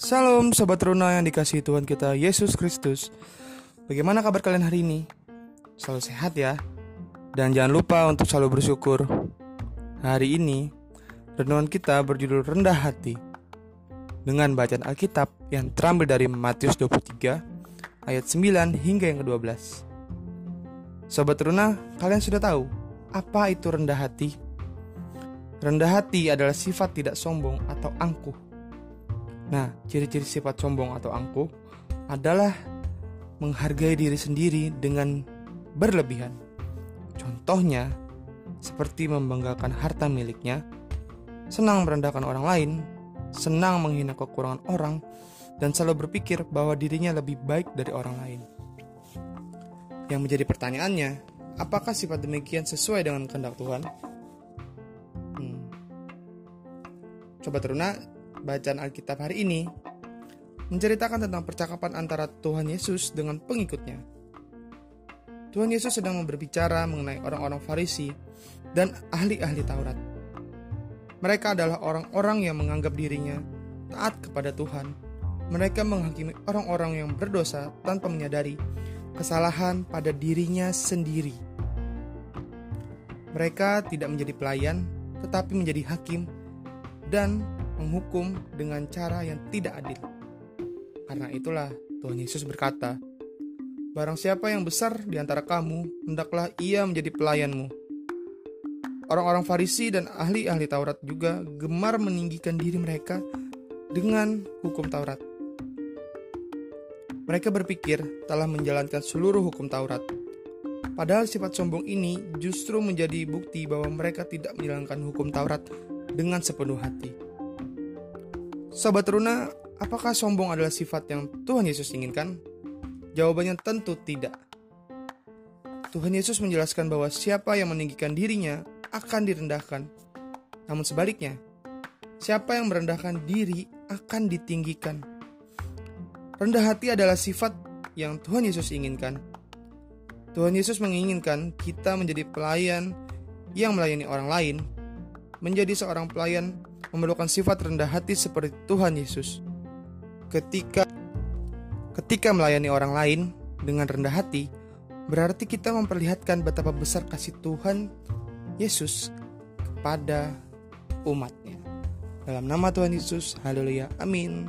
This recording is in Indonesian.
Salam Sobat Runa yang dikasih Tuhan kita Yesus Kristus. Bagaimana kabar kalian hari ini? Selalu sehat ya. Dan jangan lupa untuk selalu bersyukur. Hari ini Renungan kita berjudul Rendah Hati. Dengan bacaan Alkitab yang terambil dari Matius 23 Ayat 9 hingga yang ke-12 Sobat Runa, kalian sudah tahu Apa itu rendah hati? Rendah hati adalah sifat tidak sombong atau angkuh Nah, ciri-ciri sifat sombong atau angkuh adalah menghargai diri sendiri dengan berlebihan. Contohnya, seperti membanggakan harta miliknya, senang merendahkan orang lain, senang menghina kekurangan orang, dan selalu berpikir bahwa dirinya lebih baik dari orang lain. Yang menjadi pertanyaannya, apakah sifat demikian sesuai dengan kehendak Tuhan? Hmm. Coba teruna, bacaan Alkitab hari ini menceritakan tentang percakapan antara Tuhan Yesus dengan pengikutnya. Tuhan Yesus sedang berbicara mengenai orang-orang Farisi dan ahli-ahli Taurat. Mereka adalah orang-orang yang menganggap dirinya taat kepada Tuhan. Mereka menghakimi orang-orang yang berdosa tanpa menyadari kesalahan pada dirinya sendiri. Mereka tidak menjadi pelayan, tetapi menjadi hakim dan menghukum dengan cara yang tidak adil. Karena itulah Tuhan Yesus berkata, Barang siapa yang besar di antara kamu, hendaklah ia menjadi pelayanmu. Orang-orang Farisi dan ahli-ahli Taurat juga gemar meninggikan diri mereka dengan hukum Taurat. Mereka berpikir telah menjalankan seluruh hukum Taurat. Padahal sifat sombong ini justru menjadi bukti bahwa mereka tidak menjalankan hukum Taurat dengan sepenuh hati. Sobat Runa, apakah sombong adalah sifat yang Tuhan Yesus inginkan? Jawabannya tentu tidak. Tuhan Yesus menjelaskan bahwa siapa yang meninggikan dirinya akan direndahkan. Namun sebaliknya, siapa yang merendahkan diri akan ditinggikan. Rendah hati adalah sifat yang Tuhan Yesus inginkan. Tuhan Yesus menginginkan kita menjadi pelayan yang melayani orang lain, menjadi seorang pelayan memerlukan sifat rendah hati seperti Tuhan Yesus. Ketika ketika melayani orang lain dengan rendah hati, berarti kita memperlihatkan betapa besar kasih Tuhan Yesus kepada umatnya. Dalam nama Tuhan Yesus, haleluya, amin.